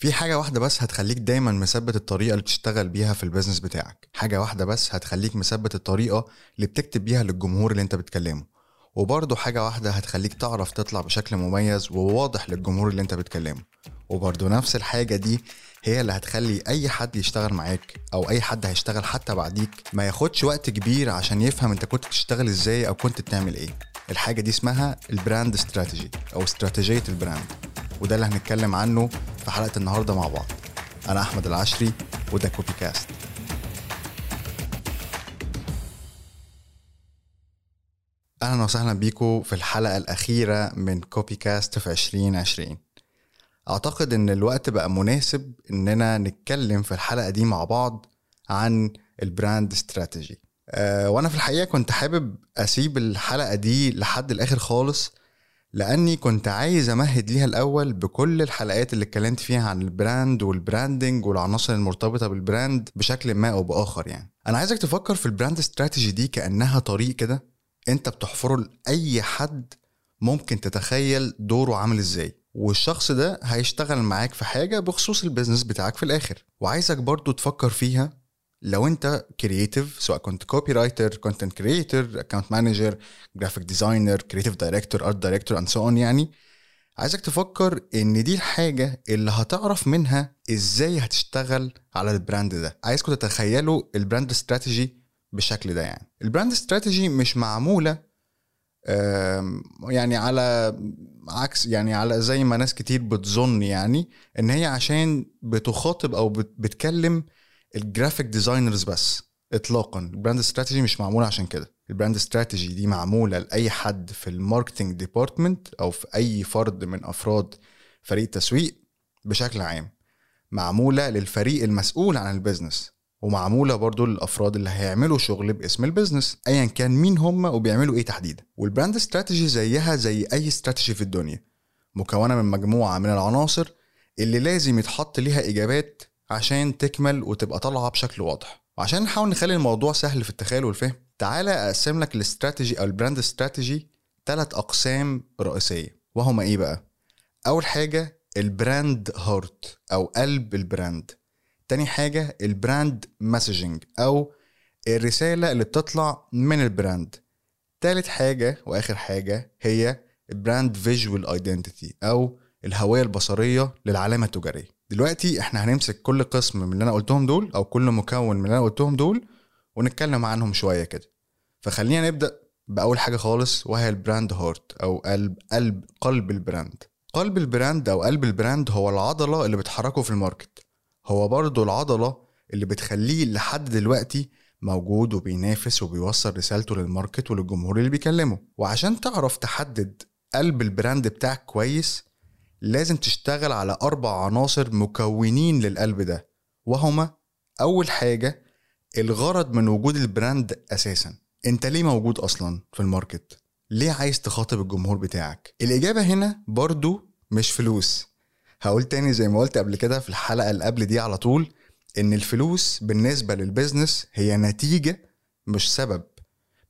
في حاجة واحدة بس هتخليك دايما مثبت الطريقة اللي بتشتغل بيها في ال business بتاعك. حاجة واحدة بس هتخليك مثبت الطريقة اللي بتكتب بيها للجمهور اللي انت بتكلمه. وبرضه حاجة واحدة هتخليك تعرف تطلع بشكل مميز وواضح للجمهور اللي انت بتكلمه. وبرضه نفس الحاجة دي هي اللي هتخلي أي حد يشتغل معاك أو أي حد هيشتغل حتى بعديك ما ياخدش وقت كبير عشان يفهم انت كنت بتشتغل إزاي أو كنت بتعمل إيه. الحاجة دي اسمها ال brand strategy أو استراتيجية ال brand وده اللي هنتكلم عنه في حلقة النهاردة مع بعض. أنا أحمد العشري وده كوبي كاست. أهلا وسهلا بيكم في الحلقة الأخيرة من كوبي كاست في 2020 أعتقد إن الوقت بقى مناسب إننا نتكلم في الحلقة دي مع بعض عن ال brand strategy. أه وأنا في الحقيقة كنت حابب أسيب الحلقة دي لحد الآخر خالص لأني كنت عايز أمهد ليها الأول بكل الحلقات اللي اتكلمت فيها عن ال brand وال branding والعناصر المرتبطة بال brand بشكل ما أو بآخر يعني. أنا عايزك تفكر في ال brand strategy دي كأنها طريق كده أنت بتحفره لأي حد ممكن تتخيل دوره عامل إزاي. والشخص ده هيشتغل معاك في حاجة بخصوص ال business بتاعك في الآخر. وعايزك برضو تفكر فيها لو انت creative سواء كنت copywriter content creator account manager graphic designer creative director art director and so on يعني عايزك تفكر إن دي الحاجة اللي هتعرف منها إزاي هتشتغل على ال brand ده. عايزكم تتخيلوا ال brand strategy بالشكل ده يعني. ال brand strategy مش معمولة يعني على عكس يعني على زي ما ناس كتير بتظن يعني إن هي عشان بتخاطب أو بتكلم ال graphic designers بس اطلاقا. ال brand strategy مش معمولة عشان كده. ال brand strategy دي معمولة لأي حد في ال marketing department أو في أي فرد من أفراد فريق التسويق بشكل عام. معمولة للفريق المسؤول عن ال business ومعمولة برضو للأفراد اللي هيعملوا شغل باسم ال business ايا كان مين هم وبيعملوا إيه تحديدا. وال brand strategy زيها زي أي استراتيجي في الدنيا مكونة من مجموعة من العناصر اللي لازم يتحط ليها إجابات عشان تكمل وتبقى طالعة بشكل واضح. وعشان نحاول نخلي الموضوع سهل في التخيل والفهم تعالى أقسم لك الاستراتيجي أو ال brand strategy ثلاث أقسام رئيسية. وهما إيه بقى؟ أول حاجة ال brand heart أو قلب ال brand. تاني حاجة ال brand messaging أو الرسالة اللي بتطلع من ال brand. تالت حاجة وآخر حاجة هي ال brand visual identity أو الهوية البصرية للعلامة التجارية. دلوقتي إحنا هنمسك كل قسم من اللي أنا قلتهم دول أو كل مكون من اللي أنا قلتهم دول ونتكلم عنهم شوية كده. فخلينا نبدأ بأول حاجة خالص وهي ال brand heart أو قلب قلب قلب ال brand. قلب ال brand أو قلب ال brand هو العضلة اللي بتحركه في ال market. هو برضه العضلة اللي بتخليه لحد دلوقتي موجود وبينافس وبيوصل رسالته لل market وللجمهور اللي بيكلمه. وعشان تعرف تحدد قلب ال brand بتاعك كويس لازم تشتغل على أربع عناصر مكونين للقلب ده وهما أول حاجة الغرض من وجود ال brand أساسا. أنت ليه موجود أصلا في ال market؟ ليه عايز تخاطب الجمهور بتاعك؟ الإجابة هنا برضو مش فلوس. هقول تاني زي ما قلت قبل كده في الحلقة اللي قبل دي على طول إن الفلوس بالنسبة لل business هي نتيجة مش سبب.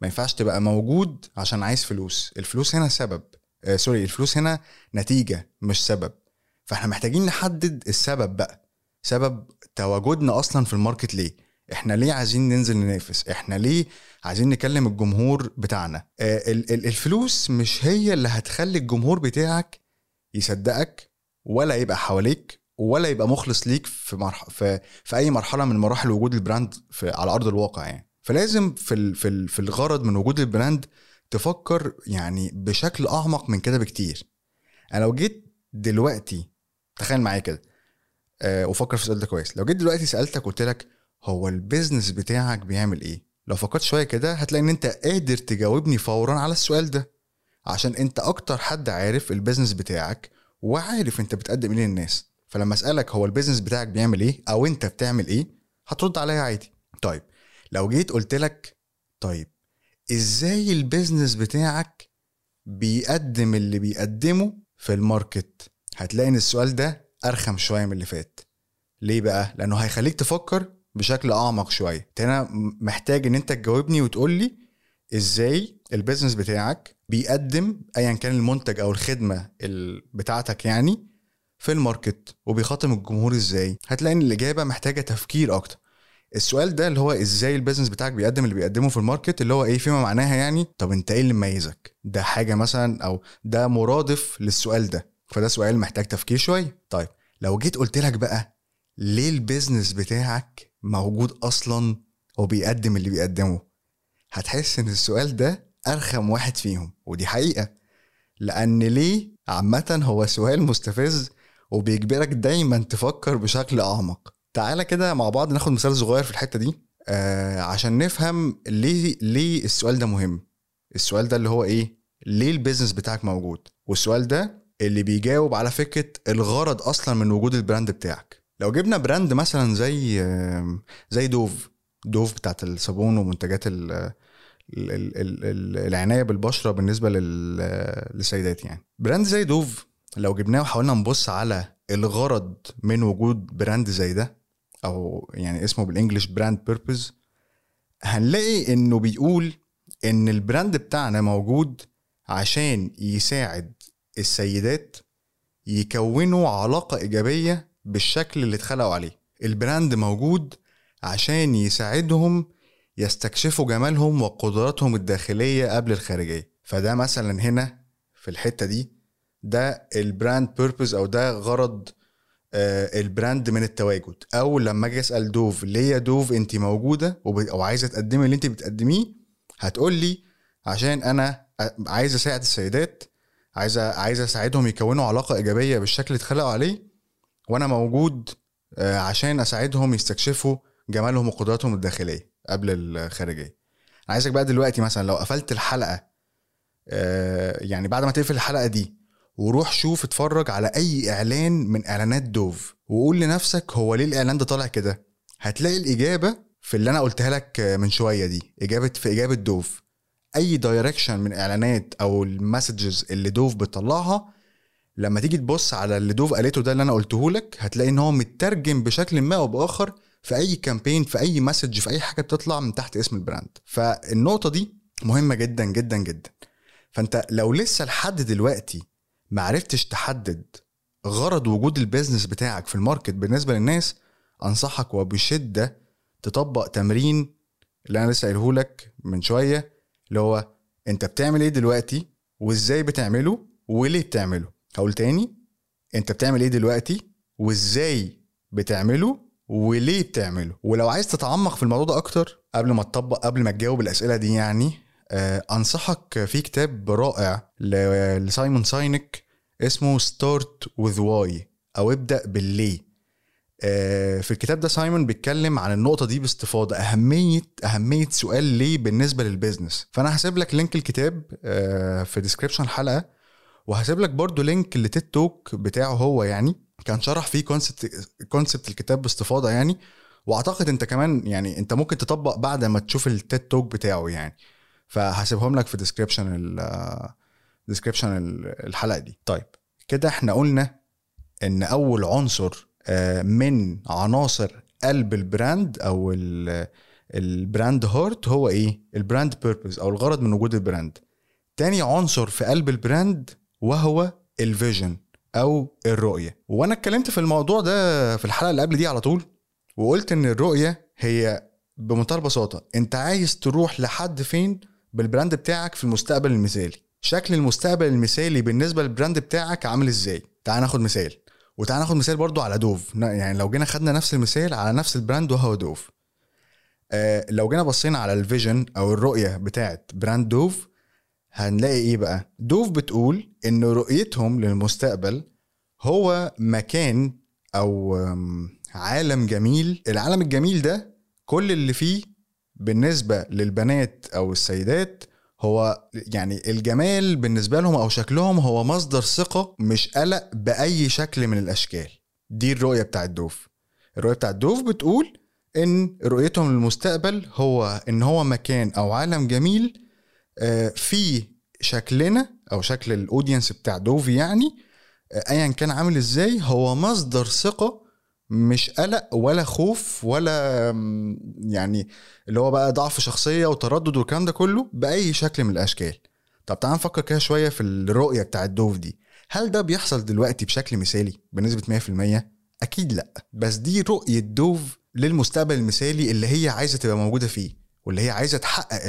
ما ينفعش تبقى موجود عشان عايز فلوس. الفلوس هنا سبب. آه sorry الفلوس هنا نتيجة مش سبب. فإحنا محتاجين نحدد السبب بقى. سبب تواجدنا أصلا في ال market ليه؟ إحنا ليه عايزين ننزل ننافس؟ إحنا ليه عايزين نكلم الجمهور بتاعنا؟ آه الفلوس مش هي اللي هتخلي الجمهور بتاعك يصدقك ولا يبقى حواليك ولا يبقى مخلص ليك في مرح... في في أي مرحلة من مراحل وجود ال brand في على أرض الواقع يعني. فلازم في ال... في ال... في الغرض من وجود ال brand تفكر يعني بشكل أعمق من كده بكتير. أنا لو جيت دلوقتي تخيل معايا كده أه وفكر في السؤال ده كويس. لو جيت دلوقتي سألتك قلت لك هو ال business بتاعك بيعمل إيه؟ لو فكرت شوية كده هتلاقي إن أنت قادر تجاوبني فورا على السؤال ده. عشان أنت أكتر حد عارف ال business بتاعك وعارف أنت بتقدم إيه للناس. فلما أسألك هو ال business بتاعك بيعمل إيه أو أنت بتعمل إيه هترد عليا عادي. طيب لو جيت قلت لك طيب إزاي ال business بتاعك بيقدم اللي بيقدمه في ال market؟ هتلاقي إن السؤال ده أرخم شوية من اللي فات. ليه بقى؟ لأنه هيخليك تفكر بشكل أعمق شوية. هنا محتاج إن أنت تجاوبني وتقول لي إزاي ال business بتاعك بيقدم ايا كان المنتج أو الخدمة بتاعتك يعني في ال market وبيخاطب الجمهور إزاي. هتلاقي إن الإجابة محتاجة تفكير أكتر. السؤال ده اللي هو إزاي ال business بتاعك بيقدم اللي بيقدمه في ال market اللي هو إيه فيما معناها يعني؟ طب أنت إيه اللي مميزك؟ ده حاجة مثلا أو ده مرادف للسؤال ده فده سؤال محتاج تفكير شوية. طيب لو جيت قلت لك بقى ليه ال business بتاعك موجود أصلا وبيقدم اللي بيقدمه هتحس إن السؤال ده أرخم واحد فيهم ودي حقيقة. لأن ليه عامة هو سؤال مستفز وبيجبرك دايما تفكر بشكل أعمق؟ تعالى كده مع بعض ناخد مثال صغير في الحتة دي آه عشان نفهم ليه ليه السؤال ده مهم. السؤال ده اللي هو إيه؟ ليه ال business بتاعك موجود؟ والسؤال ده اللي بيجاوب على فكرة الغرض أصلا من وجود ال brand بتاعك. لو جبنا brand مثلا زي آه زي دوف دوف بتاعت الصابون ومنتجات ال ال- ال- ال- العناية بالبشرة بالنسبة لل- للسيدات يعني. brand زي دوف لو جبناه وحاولنا نبص على الغرض من وجود brand زي ده أو يعني اسمه بال English brand purpose هنلاقي إنه بيقول إن ال brand بتاعنا موجود عشان يساعد السيدات يكونوا علاقة إيجابية بالشكل اللي اتخلقوا عليه. ال brand موجود عشان يساعدهم يستكشفوا جمالهم وقدراتهم الداخلية قبل الخارجية. فده مثلا هنا في الحتة دي ده ال brand purpose أو ده غرض ال brand من التواجد. أو لما أجي أسأل دوف ليه يا دوف انت موجودة؟ وب- أو عايزه تقدمي اللي انت بتقدميه هتقول لي عشان أنا عايز أساعد السيدات عايزه عايز أساعدهم يكونوا علاقة إيجابية بالشكل اللي اتخلقوا عليه وأنا موجود آه، عشان أساعدهم يستكشفوا جمالهم وقدراتهم الداخلية قبل الخارجية. أنا عايزك بقى دلوقتي مثلا لو قفلت الحلقة آه، يعني بعد ما تقفل الحلقة دي وروح شوف اتفرج على أي إعلان من إعلانات دوف وقول لنفسك هو ليه الإعلان ده طالع كده. هتلاقي الإجابة في اللي أنا قلتها لك من شوية دي إجابة في إجابة دوف. أي direction من إعلانات أو ال messages اللي دوف بتطلعها لما تيجي تبص على اللي دوف قالته ده اللي أنا قلته لك هتلاقي إن هو مترجم بشكل ما أو بآخر في أي campaign في أي message في أي حاجة بتطلع من تحت اسم ال brand. فالنقطة دي مهمة جدا جدا جدا. فأنت لو لسه لحد دلوقتي معرفتش تحدد غرض وجود ال business بتاعك في ال market بالنسبة للناس أنصحك وبشدة تطبق تمرين اللي أنا لسه قايله لك من شوية اللي هو أنت بتعمل إيه دلوقتي وإزاي بتعمله وليه بتعمله؟ هقول تاني أنت بتعمل إيه دلوقتي وإزاي بتعمله وليه بتعمله؟ ولو عايز تتعمق في الموضوع ده أكتر قبل ما تطبق قبل ما تجاوب الأسئلة دي يعني أنصحك في كتاب رائع لسايمون ساينك اسمه Start with Why أو ابدأ بالليه. آه، في الكتاب ده سايمون بيتكلم عن النقطة دي باستفاضة اهميه أهمية سؤال ليه بالنسبة لل business. فأنا هسيب لك link الكتاب آه، في description الحلقة وهسيب لك برضو link ل TED Talk بتاعه هو يعني. كان شرح فيه concept concept الكتاب باستفاضة يعني. وأعتقد أنت كمان يعني أنت ممكن تطبق بعد ما تشوف ال TED Talk بتاعه يعني. فهسيبهم لك في description ال description الحلقة دي. طيب كده إحنا قلنا إن أول عنصر آه، من عناصر قلب ال brand أو ال- ال brand heart هو إيه؟ ال brand purpose أو الغرض من وجود ال brand. تاني عنصر في قلب ال brand وهو ال vision أو الرؤية. وأنا اتكلمت في الموضوع ده في الحلقة اللي قبل دي على طول وقلت إن الرؤية هي بمنتهى البساطة أنت عايز تروح لحد فين؟ بال brand بتاعك في المستقبل المثالي. شكل المستقبل المثالي بالنسبة لل brand بتاعك عامل إزاي؟ تعال ناخد مثال. وتعال ناخد مثال برضو على دوف. يعني لو جينا خدنا نفس المثال على نفس ال brand وهو دوف. آه لو جينا بصينا على ال vision أو الرؤية بتاعت brand دوف هنلاقي إيه بقى؟ دوف بتقول إن رؤيتهم للمستقبل هو مكان أو عالم جميل. العالم الجميل ده كل اللي فيه بالنسبة للبنات أو السيدات هو يعني الجمال بالنسبة لهم أو شكلهم هو مصدر ثقة مش قلق بأي شكل من الأشكال. دي الرؤية بتاعت دوف. الرؤية بتاعت دوف بتقول إن رؤيتهم للمستقبل هو إن هو مكان أو عالم جميل آه، في شكلنا أو شكل الأودينس بتاع دوفي يعني آه، ايا كان عامل إزاي هو مصدر ثقة مش قلق ولا خوف ولا يعني اللي هو بقى ضعف شخصية وتردد والكلام ده كله بأي شكل من الأشكال. طب تعال نفكر كده شوية في الرؤية بتاعت دوف دي. هل ده بيحصل دلوقتي بشكل مثالي بنسبة 100% أكيد لأ. بس دي رؤية دوف للمستقبل المثالي اللي هي عايزة تبقى موجودة فيه واللي هي عايزة تحقق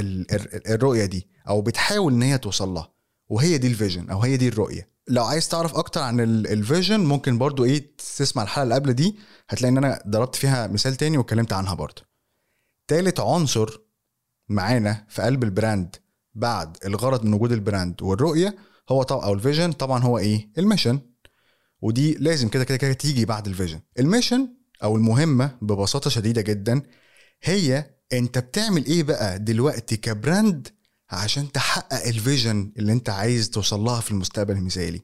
الرؤية دي أو بتحاول إن هي توصل لها. وهي دي ال vision أو هي دي الرؤية. لو عايز تعرف أكتر عن ال vision ممكن برضو إيه تسمع الحلقة اللي قبل دي. هتلاقي إن أنا ضربت فيها مثال تاني واتكلمت عنها برضو. تالت عنصر معانا في قلب ال brand بعد الغرض من وجود ال brand والرؤية هو طبعا أو ال vision طبعا هو إيه؟ ال mission. ودي لازم كده كده كده تيجي بعد ال vision ال mission أو المهمة ببساطة شديدة جدا هي أنت بتعمل إيه بقى دلوقتي ك brand عشان تحقق ال vision اللي انت عايز توصل لها في المستقبل المثالي.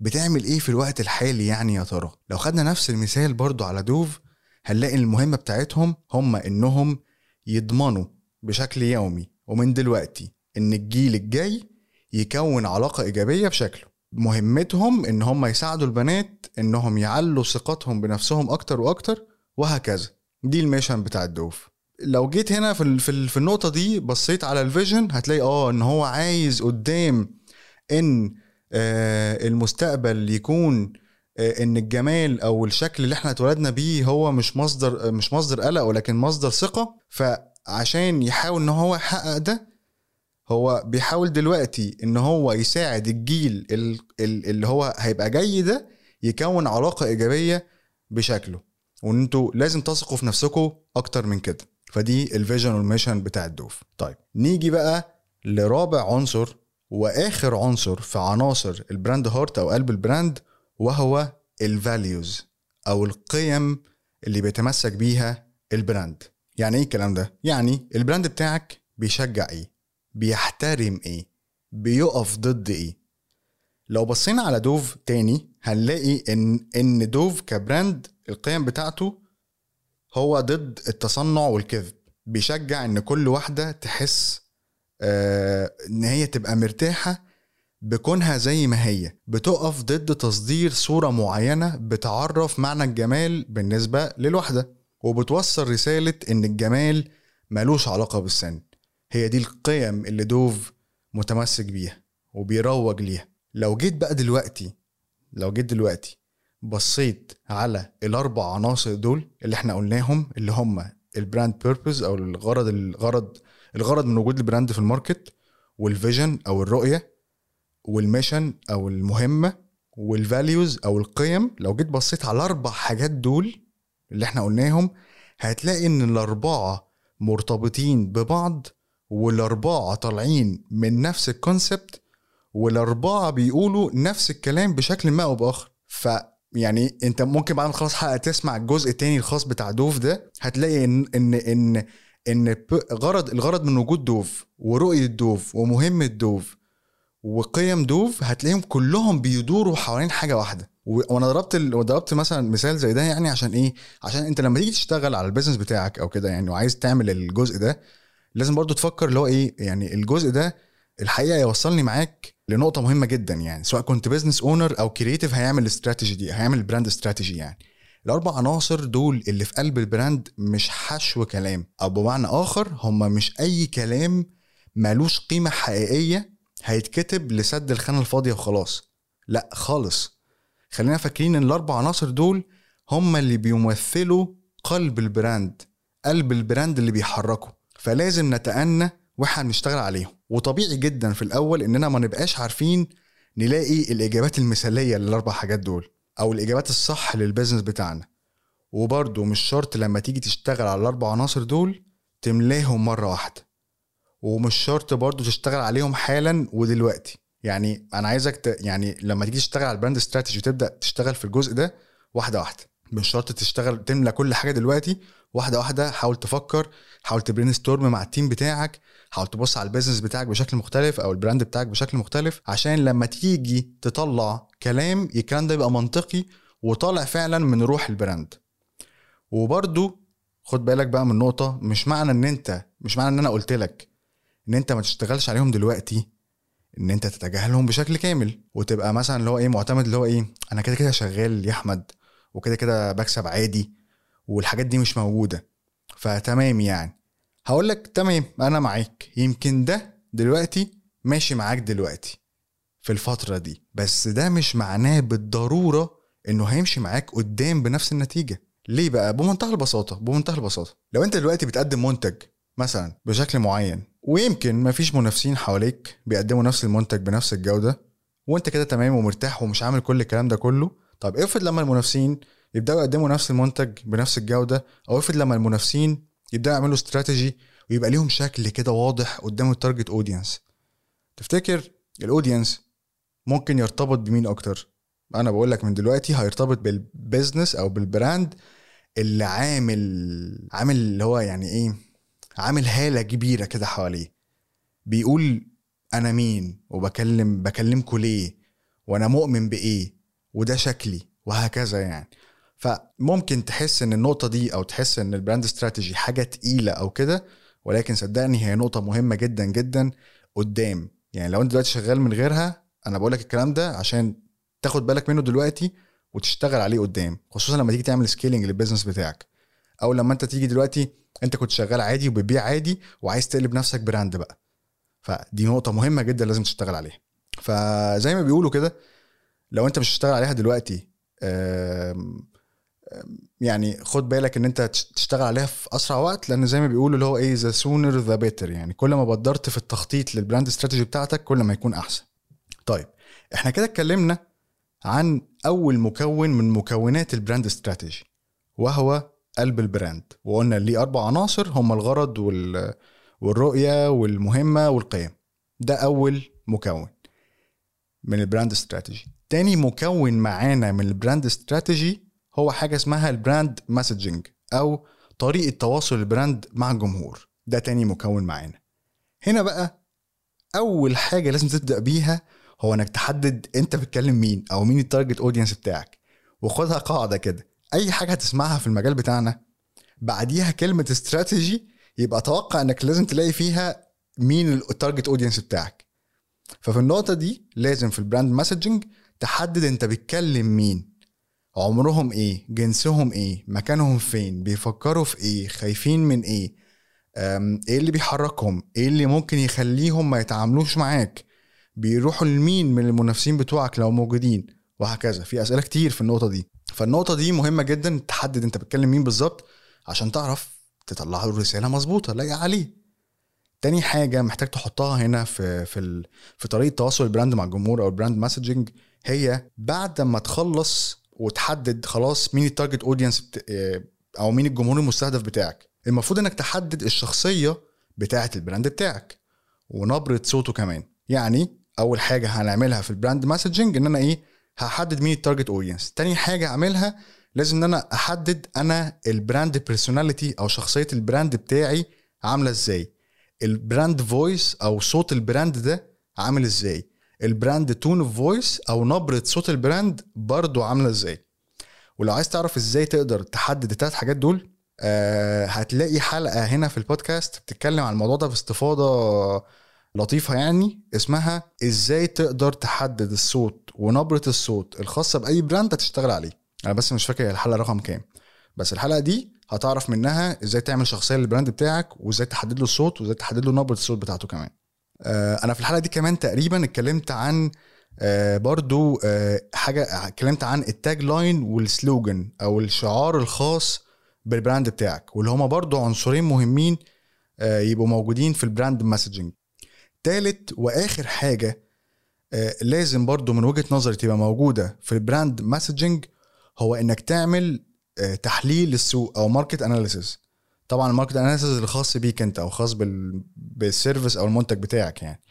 بتعمل إيه في الوقت الحالي يعني يا ترى؟ لو خدنا نفس المثال برضو على دوف هنلاقي المهمة بتاعتهم هم إنهم يضمنوا بشكل يومي ومن دلوقتي إن الجيل الجاي يكون علاقة إيجابية بشكله. مهمتهم إن هم يساعدوا البنات إنهم يعلوا ثقتهم بنفسهم أكتر وأكتر وهكذا. دي ال mission بتاع الدوف لو جيت هنا في في النقطة دي بصيت على ال vision هتلاقي آه إن هو عايز قدام إن آه المستقبل يكون آه إن الجمال أو الشكل اللي إحنا اتولدنا بيه هو مش مصدر مش مصدر قلق ولكن مصدر ثقة. فعشان يحاول إن هو يحقق ده هو بيحاول دلوقتي إن هو يساعد الجيل اللي هو هيبقى جاي ده يكون علاقة إيجابية بشكله. وان أنتوا لازم تثقوا في نفسكم أكتر من كده. فدي ال vision وال mission بتاع الدوف. طيب نيجي بقى لرابع عنصر وآخر عنصر في عناصر ال brand heart أو قلب ال brand وهو ال values أو القيم اللي بيتمسك بيها ال brand. يعني إيه الكلام ده؟ يعني ال brand بتاعك بيشجع إيه؟ بيحترم إيه؟ بيقف ضد إيه؟ لو بصينا على دوف تاني هنلاقي ان إن دوف ك brand القيم بتاعته هو ضد التصنع والكذب. بيشجع إن كل واحدة تحس آه إن هي تبقى مرتاحة بكونها زي ما هي. بتقف ضد تصدير صورة معينة بتعرف معنى الجمال بالنسبة للوحدة وبتوصل رسالة إن الجمال ملوش علاقة بالسن. هي دي القيم اللي دوف متمسك بيها وبيروج ليها. لو جيت بقى دلوقتي لو جيت دلوقتي بصيت على الأربع عناصر دول اللي إحنا قلناهم اللي هم ال brand purpose أو الغرض الغرض الغرض من وجود ال brand في ال market وال vision أو الرؤية وال mission أو المهمة وال values أو القيم. لو جيت بصيت على الأربع حاجات دول اللي إحنا قلناهم هتلاقي إن الأربعة مرتبطين ببعض والأربعة طالعين من نفس الكونسبت والأربعة بيقولوا نفس الكلام بشكل ما أو بآخر. ف يعني انت ممكن بعد ما تخلص حلقة تسمع الجزء التاني الخاص بتاع دوف ده هتلاقي ان ان ان ان غرض الغرض من وجود دوف ورؤية دوف ومهمة دوف وقيم دوف هتلاقيهم كلهم بيدوروا حوالين حاجة واحدة. وأنا ضربت ال... ضربت مثلا مثال زي ده يعني عشان إيه؟ عشان انت لما تيجي تشتغل على ال business بتاعك أو كده يعني وعايز تعمل الجزء ده لازم برضو تفكر اللي هو إيه؟ يعني الجزء ده الحقيقة يوصلني معاك لنقطة مهمة جدا يعني سواء كنت business owner أو creative هيعمل الاستراتيجي دي هيعمل ال brand strategy يعني. الأربع عناصر دول اللي في قلب ال brand مش حشو كلام أو بمعنى آخر هم مش أي كلام مالوش قيمة حقيقية هيتكتب لسد الخانة الفاضية وخلاص. لأ خالص. خلينا فاكرين إن الأربع عناصر دول هم اللي بيمثلوا قلب ال brand قلب ال brand اللي بيحركه فلازم نتأنى وإحنا بنشتغل عليهم. وطبيعي جدا في الأول إننا ما نبقاش عارفين نلاقي الإجابات المثالية للأربع حاجات دول أو الإجابات الصح لل business بتاعنا. وبرده مش شرط لما تيجي تشتغل على الأربع عناصر دول تملاهم مرة واحدة. ومش شرط برضو تشتغل عليهم حالا ودلوقتي. يعني أنا عايزك ت... يعني لما تيجي تشتغل على ال brand strategy وتبدأ تشتغل في الجزء ده واحدة واحدة. مش شرط تشتغل تملى كل حاجة دلوقتي واحدة واحدة. حاول تفكر حاول ت brainstorm مع ال team بتاعك. حاول تبص على ال business بتاعك بشكل مختلف أو ال brand بتاعك بشكل مختلف عشان لما تيجي تطلع كلام الكلام ده يبقى منطقي وطالع فعلا من روح ال brand. وبرده خد بالك بقى من نقطة مش معنى إن أنت مش معنى إن أنا قلت لك إن أنت ما تشتغلش عليهم دلوقتي إن أنت تتجاهلهم بشكل كامل وتبقى مثلا اللي هو إيه معتمد اللي هو إيه أنا كده كده شغال يا أحمد وكده كده بكسب عادي والحاجات دي مش موجودة. فتمام يعني. هقول لك تمام أنا معاك. يمكن ده دلوقتي ماشي معاك دلوقتي في الفترة دي بس ده مش معناه بالضرورة إنه هيمشي معاك قدام بنفس النتيجة. ليه بقى؟ بمنتهى البساطة بمنتهى البساطة. لو أنت دلوقتي بتقدم منتج مثلا بشكل معين ويمكن مفيش منافسين حواليك بيقدموا نفس المنتج بنفس الجودة وأنت كده تمام ومرتاح ومش عامل كل الكلام ده كله طب افرض لما المنافسين يبدأوا يقدموا نفس المنتج بنفس الجودة أو افرض لما المنافسين يبدأوا يعملوا استراتيجي ويبقى ليهم شكل كده واضح قدام ال target audience تفتكر ال audience ممكن يرتبط بمين أكتر؟ أنا بقول لك من دلوقتي هيرتبط بال business أو بال brand اللي عامل عامل اللي هو يعني إيه عامل هالة كبيرة كده حواليه. بيقول أنا مين وبكلم بكلمكوا ليه وأنا مؤمن بإيه وده شكلي وهكذا يعني. فممكن تحس إن النقطة دي أو تحس إن ال brand strategy حاجة تقيلة أو كده ولكن صدقني هي نقطة مهمة جدا جدا قدام. يعني لو أنت دلوقتي شغال من غيرها أنا بقول لك الكلام ده عشان تاخد بالك منه دلوقتي وتشتغل عليه قدام خصوصا لما تيجي تعمل scaling لل business بتاعك. أو لما أنت تيجي دلوقتي أنت كنت شغال عادي وبتبيع عادي وعايز تقلب نفسك brand بقى. فدي نقطة مهمة جدا لازم تشتغل عليها. فزي ما بيقولوا كده لو أنت مش هتشتغل عليها دلوقتي يعني خد بالك إن أنت تشتغل عليها في أسرع وقت لأن زي ما بيقولوا اللي هو إيه the sooner the better يعني كل ما بدرت في التخطيط لل brand strategy بتاعتك كل ما يكون أحسن. طيب إحنا كده اتكلمنا عن أول مكون من مكونات ال brand strategy وهو قلب ال brand وقلنا ليه أربع عناصر هم الغرض وال والرؤية والمهمة والقيم. ده أول مكون من ال brand strategy تاني مكون معانا من ال brand strategy هو حاجة اسمها ال brand messaging أو طريقة تواصل ال brand مع الجمهور. ده تاني مكون معانا. هنا بقى أول حاجة لازم تبدأ بيها هو إنك تحدد أنت بتكلم مين أو مين ال target audience بتاعك. وخدها قاعدة كده. أي حاجة هتسمعها في المجال بتاعنا بعديها كلمة استراتيجي يبقى أتوقع إنك لازم تلاقي فيها مين ال target audience بتاعك. ففي النقطة دي لازم في ال brand messaging تحدد أنت بتكلم مين. عمرهم إيه؟ جنسهم إيه؟ مكانهم فين؟ بيفكروا في إيه؟ خايفين من إيه؟ إيه اللي بيحركهم؟ إيه اللي ممكن يخليهم ما يتعاملوش معاك؟ بيروحوا لمين من المنافسين بتوعك لو موجودين؟ وهكذا. في أسئلة كتير في النقطة دي. فالنقطة دي مهمة جدا تحدد أنت بتكلم مين بالظبط عشان تعرف تطلع له الرساله مظبوطة لاقي عليه تاني حاجة محتاج تحطها هنا في في في طريقة تواصل ال brand مع الجمهور أو ال brand messaging هي بعد ما تخلص وتحدد خلاص مين ال target audience بت... أو مين الجمهور المستهدف بتاعك. المفروض إنك تحدد الشخصية بتاعه ال brand بتاعك ونبرة صوته كمان. يعني أول حاجة هنعملها في ال brand messaging إن أنا إيه؟ هحدد مين ال target audience تاني حاجة اعملها لازم إن أنا أحدد أنا ال brand personality أو شخصية ال brand بتاعي عاملة إزاي. ال brand voice أو صوت ال brand ده عامل إزاي. ال brand tone of voice أو نبرة صوت ال brand برضو عاملة إزاي. ولو عايز تعرف إزاي تقدر تحدد الثلاث حاجات دول آه هتلاقي حلقة هنا في البودكاست بتتكلم عن الموضوع ده باستفاضة لطيفة يعني اسمها إزاي تقدر تحدد الصوت ونبرة الصوت الخاصة بأي brand هتشتغل عليه. أنا بس مش فاكر الحلقة رقم كام. بس الحلقة دي هتعرف منها إزاي تعمل شخصية لل brand بتاعك وازاي تحدد له الصوت وازاي تحدد له نبرة الصوت بتاعته كمان. أنا في الحلقة دي كمان تقريبا اتكلمت عن آه، برضو آه، حاجة اتكلمت عن ال tagline وال slogan أو الشعار الخاص بال brand بتاعك واللي هما برضو عنصرين مهمين يبقوا موجودين في ال brand messaging تالت وآخر حاجة لازم برضو من وجهة نظري تبقى موجودة في ال brand messaging هو إنك تعمل تحليل للسوق أو market analysis طبعا ال market analysis الخاص بيك أنت أو خاص بال... بال service أو المنتج بتاعك يعني.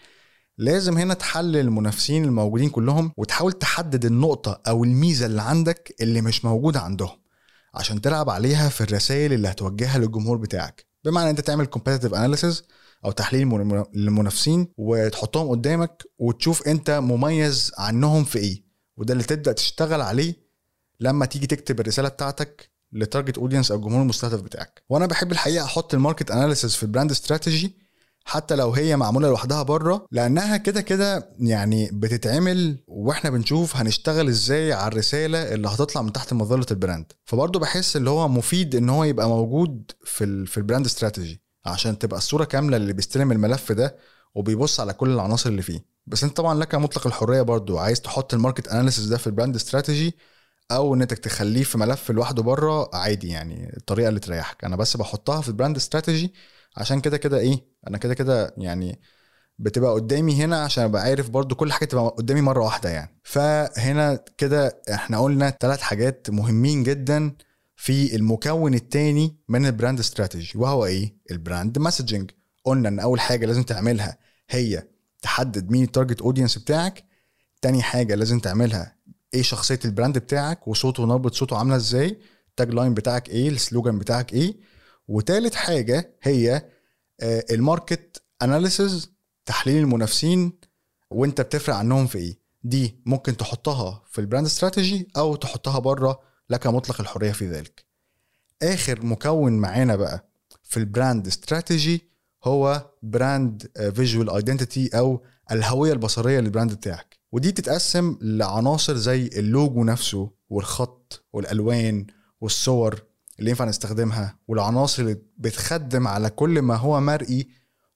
لازم هنا تحلل المنافسين الموجودين كلهم وتحاول تحدد النقطة أو الميزة اللي عندك اللي مش موجودة عندهم عشان تلعب عليها في الرسائل اللي هتوجهها للجمهور بتاعك. بمعنى أنت تعمل competitive analysis أو تحليل للمنافسين وتحطهم قدامك وتشوف أنت مميز عنهم في إيه. وده اللي تبدأ تشتغل عليه لما تيجي تكتب الرسالة بتاعتك لل target audience أو الجمهور المستهدف بتاعك. وأنا بحب الحقيقة أحط ال market analysis في ال brand strategy حتى لو هي معمولة لوحدها بره لأنها كده كده يعني بتتعمل وإحنا بنشوف هنشتغل إزاي على الرسالة اللي هتطلع من تحت مظلة ال brand. فبرضه بحس اللي هو مفيد إن هو يبقى موجود في ال في ال brand strategy عشان تبقى الصورة كاملة اللي بيستلم الملف ده وبيبص على كل العناصر اللي فيه. بس أنت طبعا لك مطلق الحرية برضو عايز تحط ال market analysis ده في ال brand strategy أو إن تخليه في ملف لوحده بره عادي يعني الطريقة اللي تريحك. أنا بس بحطها في ال brand strategy عشان كده كده إيه أنا كده كده يعني بتبقى قدامي هنا عشان أبقى عارف برضو كل حاجة تبقى قدامي مرة واحدة يعني. فهنا كده إحنا قلنا ثلاث حاجات مهمين جدا في المكون الثاني من ال brand strategy وهو إيه؟ ال brand messaging قلنا إن أول حاجة لازم تعملها هي تحدد مين ال target audience بتاعك تاني حاجة لازم تعملها إيه شخصية ال brand بتاعك وصوته ونبره صوته عاملة إزاي ال tagline بتاعك إيه ال slogan بتاعك إيه. وتالت حاجة هي آه، ال market analysis تحليل المنافسين وانت بتفرق عنهم في إيه. دي ممكن تحطها في ال brand strategy أو تحطها بره لك مطلق الحرية في ذلك. آخر مكون معانا بقى في ال brand strategy هو brand visual identity أو الهوية البصرية لل brand بتاعك. ودي تتقسم لعناصر زي اللوجو نفسه والخط والألوان والصور اللي ينفع نستخدمها والعناصر اللي بتخدم على كل ما هو مرئي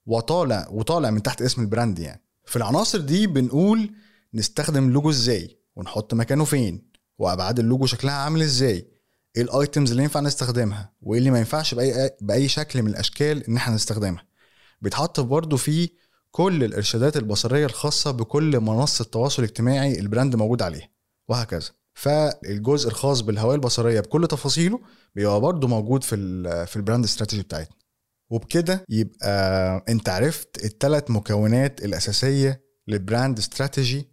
وطالع وطالع من تحت اسم ال brand يعني. في العناصر دي بنقول نستخدم اللوجو إزاي ونحط مكانه فين وأبعاد اللوجو شكلها عامل إزاي إيه ال items اللي ينفع نستخدمها وإيه اللي ما ينفعش بأي بأي شكل من الأشكال إن إحنا نستخدمها. بيتحط برضه في كل الإرشادات البصرية الخاصة بكل منصة تواصل اجتماعي ال brand موجود عليها وهكذا. فالجزء الخاص بالهويه البصرية بكل تفاصيله بيبقى برضه موجود في في ال brand strategy بتاعتنا. وبكده يبقى انت عرفت الثلاث مكونات الأساسية لل brand strategy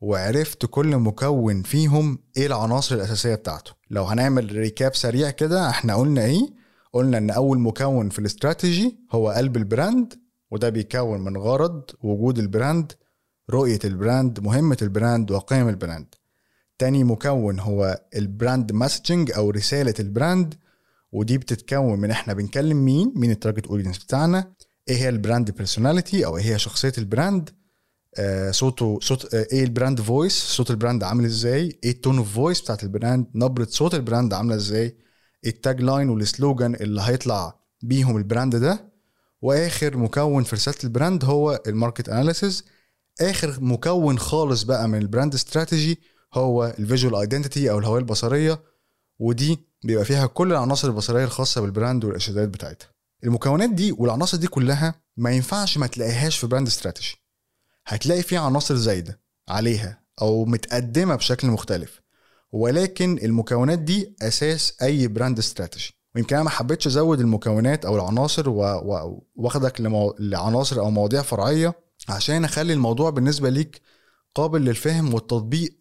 وعرفت كل مكون فيهم إيه العناصر الأساسية بتاعته. لو هنعمل recap سريع كده إحنا قلنا إيه؟ قلنا إن أول مكون في الاستراتيجي هو قلب ال brand وده بيكون من غرض وجود البراند رؤية البراند مهمة البراند وقيم البراند. تاني مكون هو ال brand messaging أو رسالة ال brand ودي بتتكون من إحنا بنكلم مين مين ال target audience بتاعنا إيه هي ال brand personality أو إيه هي شخصية ال brand آه صوته صوت آه إيه ال brand voice صوت ال brand عامل إزاي إيه ال tone of voice بتاعت ال brand نبرة صوت ال brand عاملة إزاي ال tagline وال slogan اللي هيطلع بيهم ال brand ده. واخر مكون في رسالة ال brand هو ال market analysis آخر مكون خالص بقى من ال brand strategy هو ال visual identity أو الهوية البصرية ودي بيبقى فيها كل العناصر البصرية الخاصة بال brand والإرشادات بتاعتها. المكونات دي والعناصر دي كلها ما ينفعش ما تلاقيهاش في brand strategy. هتلاقي فيها عناصر زايدة عليها أو متقدمة بشكل مختلف ولكن المكونات دي أساس أي brand strategy. ويمكن أنا ما حبيتش أزود المكونات أو العناصر واخدك لمو... لعناصر أو مواضيع فرعية عشان أخلي الموضوع بالنسبة ليك قابل للفهم والتطبيق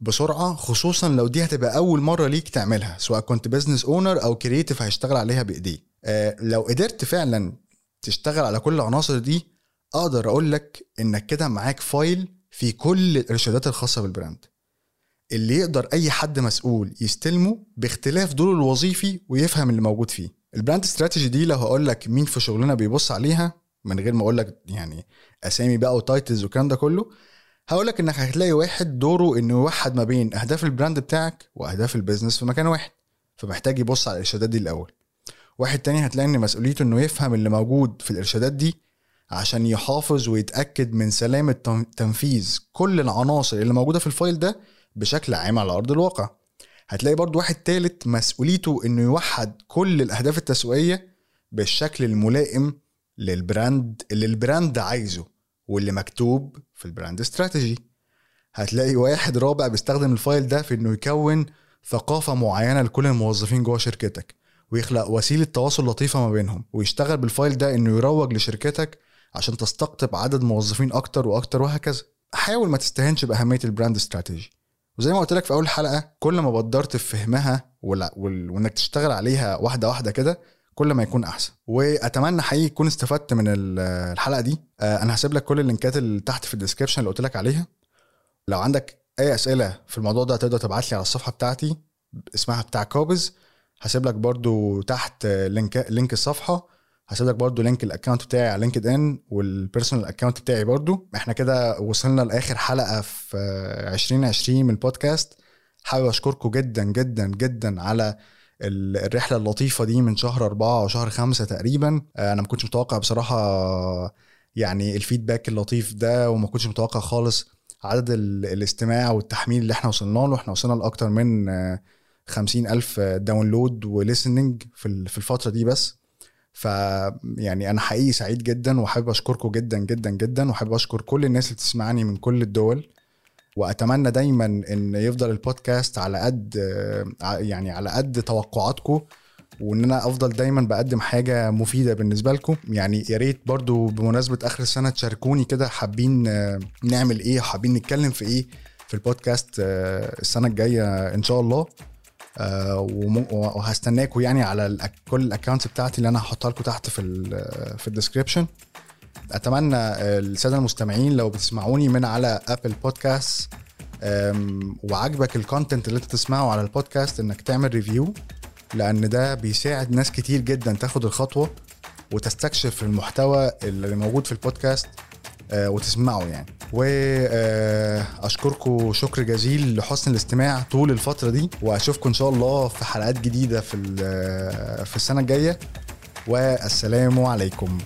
بسرعة خصوصا لو دي هتبقى أول مرة ليك تعملها سواء كنت business owner أو creative هيشتغل عليها بايديه آه لو قدرت فعلا تشتغل على كل العناصر دي أقدر أقول لك إنك كده معاك file في كل الإرشادات الخاصة بال brand اللي يقدر أي حد مسؤول يستلمه باختلاف دوره الوظيفي ويفهم اللي موجود فيه. ال brand strategy دي لو هقول لك مين في شغلنا بيبص عليها من غير ما أقول لك يعني أسامي بقى و titles والكلام ده كله هقول لك إنك هتلاقي واحد دوره انه يوحد ما بين أهداف ال brand بتاعك وأهداف ال business في مكان واحد فمحتاج يبص على الإرشادات دي الأول. واحد تاني هتلاقي إن مسؤوليته إنه يفهم اللي موجود في الإرشادات دي عشان يحافظ ويتأكد من سلامة تنفيذ كل العناصر اللي موجودة في ال file ده بشكل عام على أرض الواقع. هتلاقي برضو واحد تالت مسؤوليته إنه يوحد كل الأهداف التسويقية بالشكل الملائم لل brand اللي ال brand عايزه واللي مكتوب في ال brand strategy. هتلاقي واحد رابع بيستخدم ال file ده في إنه يكون ثقافة معينة لكل الموظفين جوه شركتك ويخلق وسيلة تواصل لطيفة ما بينهم ويشتغل بال file ده إنه يروج لشركتك عشان تستقطب عدد موظفين أكتر وأكتر وهكذا. حاول ما تستهنش بأهمية ال brand strategy. وزي ما قلت لك في أول حلقة كل ما بدرت في فهمها. وإنك تشتغل عليها واحدة واحدة كده كل ما يكون أحسن. وأتمنى حقيقي تكون استفدت من الحلقة دي. آه، أنا هسيب لك كل ال لينكات اللي تحت في ال description اللي قلت لك عليها. لو عندك أي أسئلة في الموضوع ده تقدر تبعت لي على الصفحة بتاعتي اسمها بتاع كوبز. هسيب لك برضو تحت link link الصفحة. هسيب لك برضو link ال account بتاعي على لينكد ان وال personal account بتاعي برضو. إحنا كده وصلنا لآخر حلقة في 2020 من البودكاست حابب أشكركم جدا جدا جدا على الرحلة اللطيفة دي من شهر أربعة وشهر خمسة تقريبا. أنا ما كنتش متوقع بصراحة يعني ال feedback اللطيف ده وما كنتش متوقع خالص عدد الاستماع والتحميل اللي إحنا وصلنا له. إحنا وصلنا لأكتر من خمسين ألف download و listening في في الفترة دي بس. ف يعني أنا حقيقي سعيد جدا وحابب أشكركم جدا جدا جدا وحابب أشكر كل الناس اللي بتسمعني من كل الدول. وأتمنى دايما إن يفضل البودكاست على قد يعني على قد توقعاتكم وإن أنا أفضل دايما بقدم حاجة مفيدة بالنسبة لكم. يعني يا ريت برضو بمناسبة آخر السنة تشاركوني كده حابين نعمل إيه حابين نتكلم في إيه في البودكاست السنة الجاية إن شاء الله. آه، وهستناكم يعني على كل ال accounts بتاعتي اللي أنا هحطها لكم تحت في في ال description أتمنى السادة المستمعين لو بتسمعوني من على Apple Podcast وعجبك ال content اللي انت تسمعه على البودكاست إنك تعمل review لأن ده بيساعد ناس كتير جدا تاخد الخطوة وتستكشف المحتوى اللي موجود في البودكاست آه، وتسمعه يعني. وأشكركم آه، شكر جزيل لحسن الاستماع طول الفترة دي وأشوفكم إن شاء الله في حلقات جديدة في في السنة الجاية. والسلام عليكم.